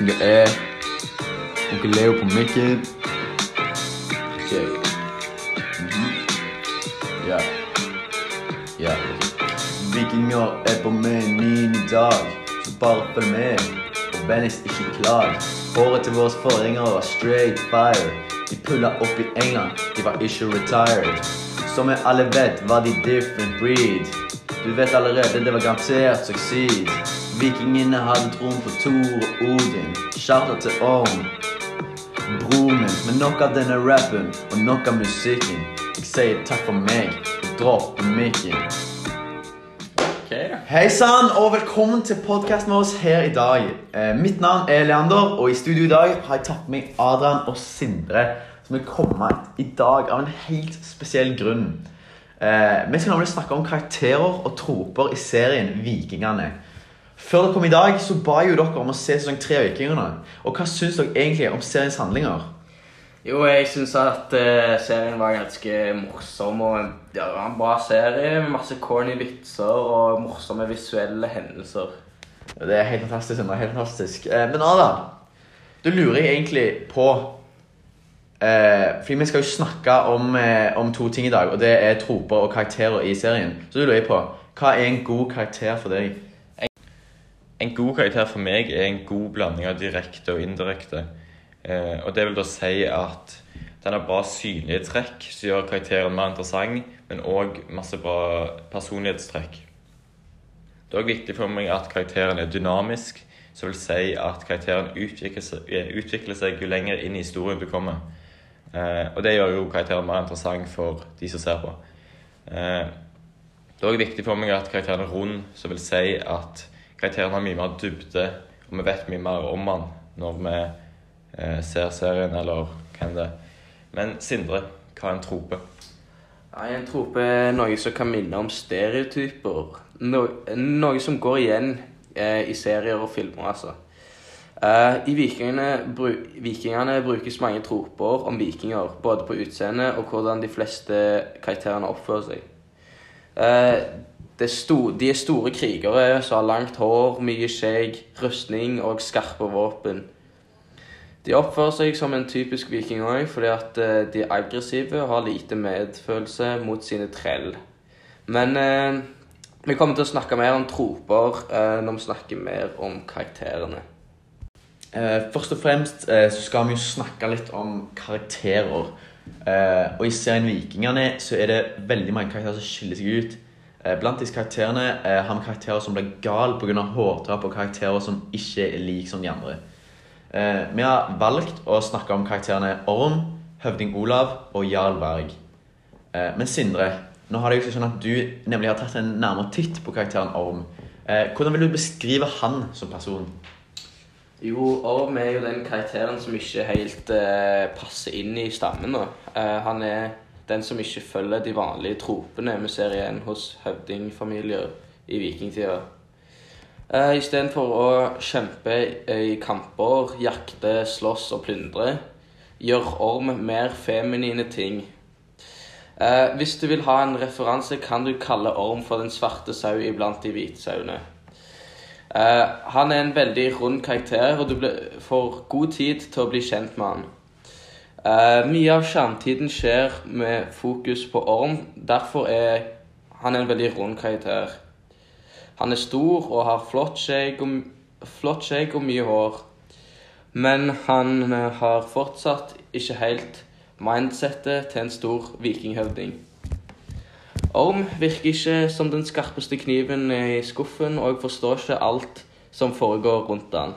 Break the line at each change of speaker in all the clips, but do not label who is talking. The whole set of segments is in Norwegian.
Er. Onkel Leo på mikken. Check. Mhm. Yeah. Ja. Vikinger er på menyen i dag, så bare følg med. Og vennligst ikke klag. Håret til våre forgjengere var straight fire. De pulla opp i England, de var ikke retired. Som vi alle vet, var de different breed. Du vet allerede, det var garantert suksess. Vikingene hadde troen på Thor og Odin. Charter til Orm. Bror min, men nok av denne rappen og nok av musikken. Jeg sier takk for meg Dropp mikken. Hei sann, og velkommen til podkasten vår her i dag. Eh, mitt navn er Leander, og i studio i dag har jeg tatt med meg Adrian og Sindre, som er kommet i dag av en helt spesiell grunn. Eh, vi skal nemlig snakke om karakterer og troper i serien Vikingene. Før dere kom i dag, så ba jeg jo dere om å se sesong tre av Vikingene. Og hva syns dere egentlig om seriens handlinger?
Jo, jeg syns at uh, serien var ganske morsom. og ja, Det var en bra serie med masse corny vitser og morsomme visuelle hendelser.
Det er helt fantastisk. Sindre, helt fantastisk. Eh, men Ada, du lurer jeg egentlig på eh, Fordi vi skal jo snakke om, eh, om to ting i dag, og det er troper og karakterer i serien. Så du lurer på hva er en god karakter for deg?
En god karakter for meg er en god blanding av direkte og indirekte. Eh, og det vil da si at den har bra synlige trekk som gjør karakteren mer interessant, men òg masse bra personlighetstrekk. Det er òg viktig for meg at karakteren er dynamisk, som vil si at karakteren utvikler seg, utvikler seg jo lenger inn i historien du kommer. Eh, og det gjør jo karakteren mer interessant for de som ser på. Eh, det er òg viktig for meg at karakteren er rund, som vil si at karakteren har mye mer dybde, og vi vet mye mer om han når vi eh, ser serien, eller hvem det er. Men Sindre, hva er en trope?
Ja, en trope er noe som kan minne om stereotyper. No, noe som går igjen eh, i serier og filmer, altså. Eh, I vikingene, bru, vikingene brukes mange troper om vikinger, både på utseende og hvordan de fleste karakterene oppfører seg. Eh, er sto, de er store krigere som har langt hår, mye skjegg, rustning og skarpe våpen. De oppfører seg som en typisk viking òg, fordi at eh, de er aggressive og har lite medfølelse mot sine trell. Men eh, vi kommer til å snakke mer om troper eh, når vi snakker mer om karakterene.
Eh, først og fremst eh, så skal vi jo snakke litt om karakterer. Eh, og i serien Vikingene så er det veldig mange karakterer som skiller seg ut. Eh, blant disse karakterene eh, har vi karakterer som blir gale pga. hårdrap, og karakterer som ikke er like som de andre. Eh, vi har valgt å snakke om karakterene Orm, Høvding Olav og Jarl Berg. Men Sindre, nå har det jo sånn at du nemlig har tatt en nærmere titt på karakteren Orm. Hvordan vil du beskrive han som person?
Jo, Orm er jo den karakteren som ikke helt eh, passer inn i stammen. Eh, han er den som ikke følger de vanlige tropene vi ser igjen hos høvdingfamilier i vikingtida. Uh, Istedenfor å kjempe i kamper, jakte, slåss og plyndre, gjør Orm mer feminine ting. Uh, hvis du vil ha en referanse, kan du kalle Orm for den svarte sau iblant de hvite sauene. Uh, han er en veldig rund karakter, og du får god tid til å bli kjent med han. Uh, mye av skjermtiden skjer med fokus på Orm, derfor er han en veldig rund karakter. Han er stor og har flott skjegg og, og mye hår. Men han eh, har fortsatt ikke helt mindsettet til en stor vikinghøvding. Orm virker ikke som den skarpeste kniven i skuffen og forstår ikke alt som foregår rundt han.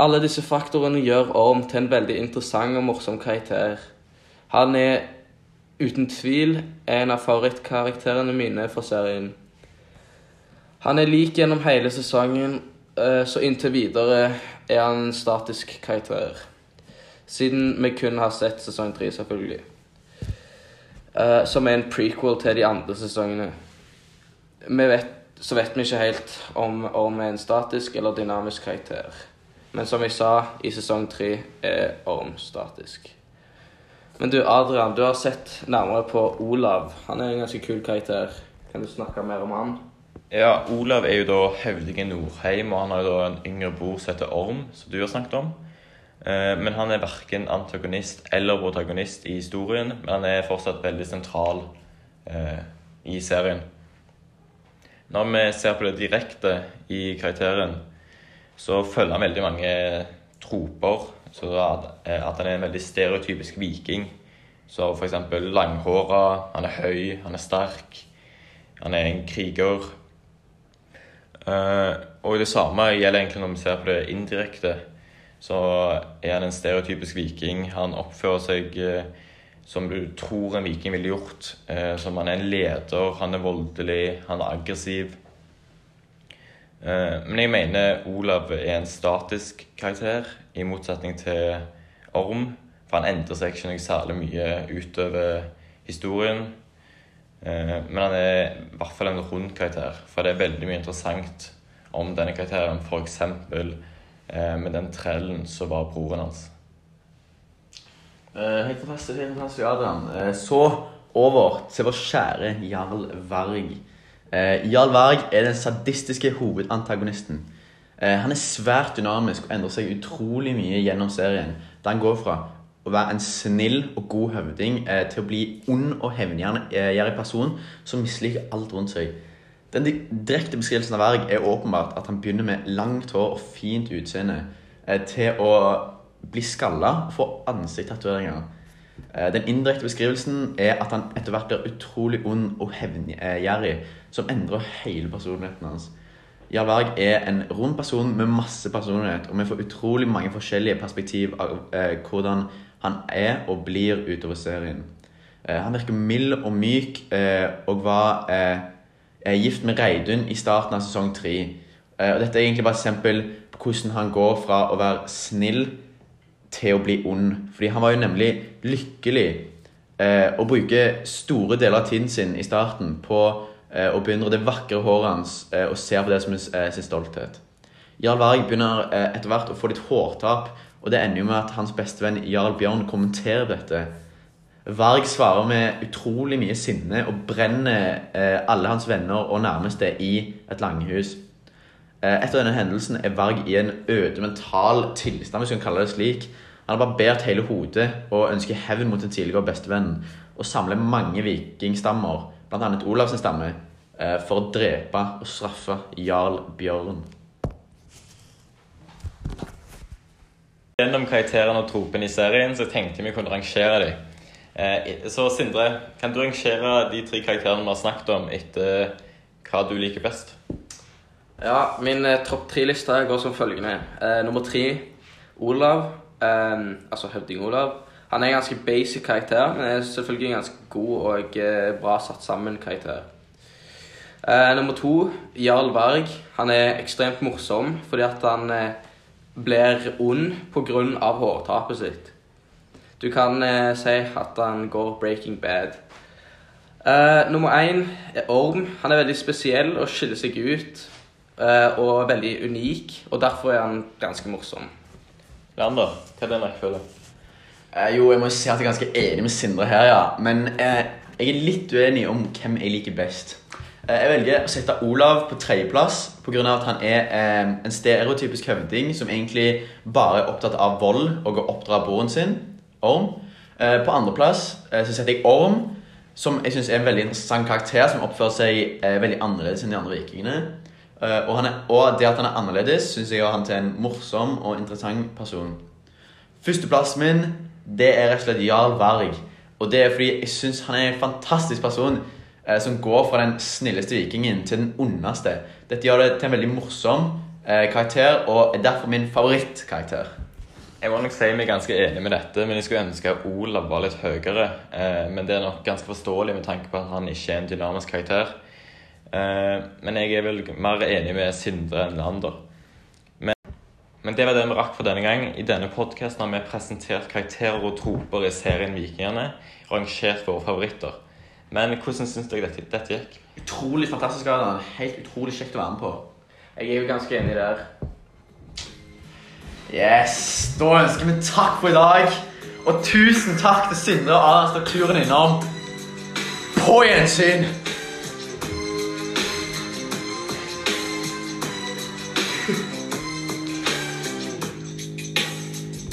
Alle disse faktorene gjør Orm til en veldig interessant og morsom karakter. Han er uten tvil en av favorittkarakterene mine fra serien. Han er lik gjennom hele sesongen, eh, så inntil videre er han en statisk karakter. Siden vi kun har sett sesong tre, selvfølgelig. Eh, som er en prequel til de andre sesongene. Vet, så vet vi ikke helt om Orm er en statisk eller dynamisk karakter. Men som jeg sa, i sesong tre er Orm statisk. Men du, Adrian, du har sett nærmere på Olav. Han er en ganske kul karakter. Kan du snakke mer om han?
Ja, Olav er jo da høvdingen Nordheim, og han har jo da en yngre bror som heter Orm, som du har snakket om. Eh, Men han er verken antagonist eller protagonist i historien, men han er fortsatt veldig sentral eh, i serien. Når vi ser på det direkte i karakteren, så følger han veldig mange troper. Så at, eh, at han er en veldig stereotypisk viking. Så eksempel langhåra, han er høy, han er sterk, han er en kriger. Eh, og det samme gjelder egentlig når vi ser på det indirekte. Så er han en stereotypisk viking. Han oppfører seg eh, som du tror en viking ville gjort. Eh, som han er en leder, han er voldelig, han er aggressiv. Eh, men jeg mener Olav er en statisk karakter, i motsetning til Orm. For han endrer seg ikke noe særlig mye utover historien. Men han er i hvert fall en rund karakter, for det er veldig mye interessant om denne karakteren. F.eks. med den trellen som var broren hans.
Eh, helt fantastisk, helt fantastisk, Adrian. Eh, så over til vår kjære Jarl Varg. Eh, Jarl Varg er den sadistiske hovedantagonisten. Eh, han er svært dynamisk og endrer seg utrolig mye gjennom serien. Da han går fra å være en snill og god høvding eh, til å bli ond og hevngjerrig person som misliker alt rundt seg. Den direkte beskrivelsen av Varg er åpenbart at han begynner med langt hår og fint utseende eh, til å bli skalla og få ansiktstatoveringer. Eh, Den indirekte beskrivelsen er at han etter hvert blir utrolig ond og hevngjerrig, som endrer hele personligheten hans. Jarl Berg er en rund person med masse personlighet, og vi får utrolig mange forskjellige perspektiv av eh, hvordan han er og blir utover serien. Eh, han virker mild og myk, eh, og var eh, gift med Reidun i starten av sesong tre. Eh, og dette er egentlig bare et eksempel på hvordan han går fra å være snill til å bli ond. Fordi han var jo nemlig lykkelig eh, og bruker store deler av tiden sin i starten på eh, å beundre det vakre håret hans eh, og ser på det som eh, sin stolthet. Jarl Varg begynner eh, etter hvert å få litt hårtap, og det ender jo med at hans bestevenn Jarl Bjørn kommenterer dette. Varg svarer med utrolig mye sinne og brenner eh, alle hans venner og nærmeste i et langhus. Eh, etter denne hendelsen er Varg i en øde mental tilstand, hvis vi kan kalle det slik. Han har barbert hele hodet og ønsker hevn mot den tidligere bestevennen. Og samler mange vikingstammer, bl.a. Olavs stamme, eh, for å drepe og straffe Jarl Bjørn.
Gjennom karakterene og tropene i serien så tenkte vi kunne rangere dem. Eh, så Sindre, kan du rangere de tre karakterene vi har snakket om, etter hva du liker best?
Ja, min eh, topp tre-liste går som følgende. Eh, nummer tre, Olav. Eh, altså høvding Olav. Han er en ganske basic karakter, men er selvfølgelig en ganske god og eh, bra satt sammen karakter. Eh, nummer to, Jarl Varg. Han er ekstremt morsom fordi at han blir ond pga. hårtapet sitt. Du kan eh, si at han går Breaking Bad. Eh, nummer én er Orm. Han er veldig spesiell og skiller seg ut. eh, og veldig unik, og derfor er han ganske morsom.
Leander, hva er din rekkefølge?
Eh, jo, jeg må si at jeg er ganske enig med Sindre her, ja. Men eh, jeg er litt uenig om hvem jeg liker best. Eh, jeg velger å sette Olav på tredjeplass pga. at han er eh, en stereotypisk høvding som egentlig bare er opptatt av vold og å oppdra broren sin, Orm. Eh, på andreplass eh, så setter jeg Orm, som jeg syns er en veldig interessant karakter som oppfører seg eh, veldig annerledes enn de andre vikingene. Eh, og, er, og det at han er annerledes, syns jeg gjør han til en morsom og interessant person. Førsteplassen min det er rett og slett Jarl Varg. Og det er fordi jeg syns han er en fantastisk person eh, som går fra den snilleste vikingen til den ondeste. Dette gjør det til en veldig morsom karakter, og er derfor min favorittkarakter.
Jeg må nok si meg ganske enig med dette, men jeg skulle ønske at Olav var litt høyere. Eh, men det er nok ganske forståelig med tanke på at han ikke er en dynamisk karakter. Eh, men jeg er vel mer enig med Sindre enn Lander. Men, men det var det vi rakk for denne gang. I denne podkasten har vi presentert karakterer og troper i serien Vikingene, rangert våre favoritter. Men hvordan syns dere dette, dette gikk?
Utrolig fantastisk. Adam. Helt utrolig kjekt å være med på.
Jeg er jo ganske enig der.
Yes, Da ønsker vi takk for i dag. Og tusen takk til Sindre og Adrian for turen innom. På gjensyn!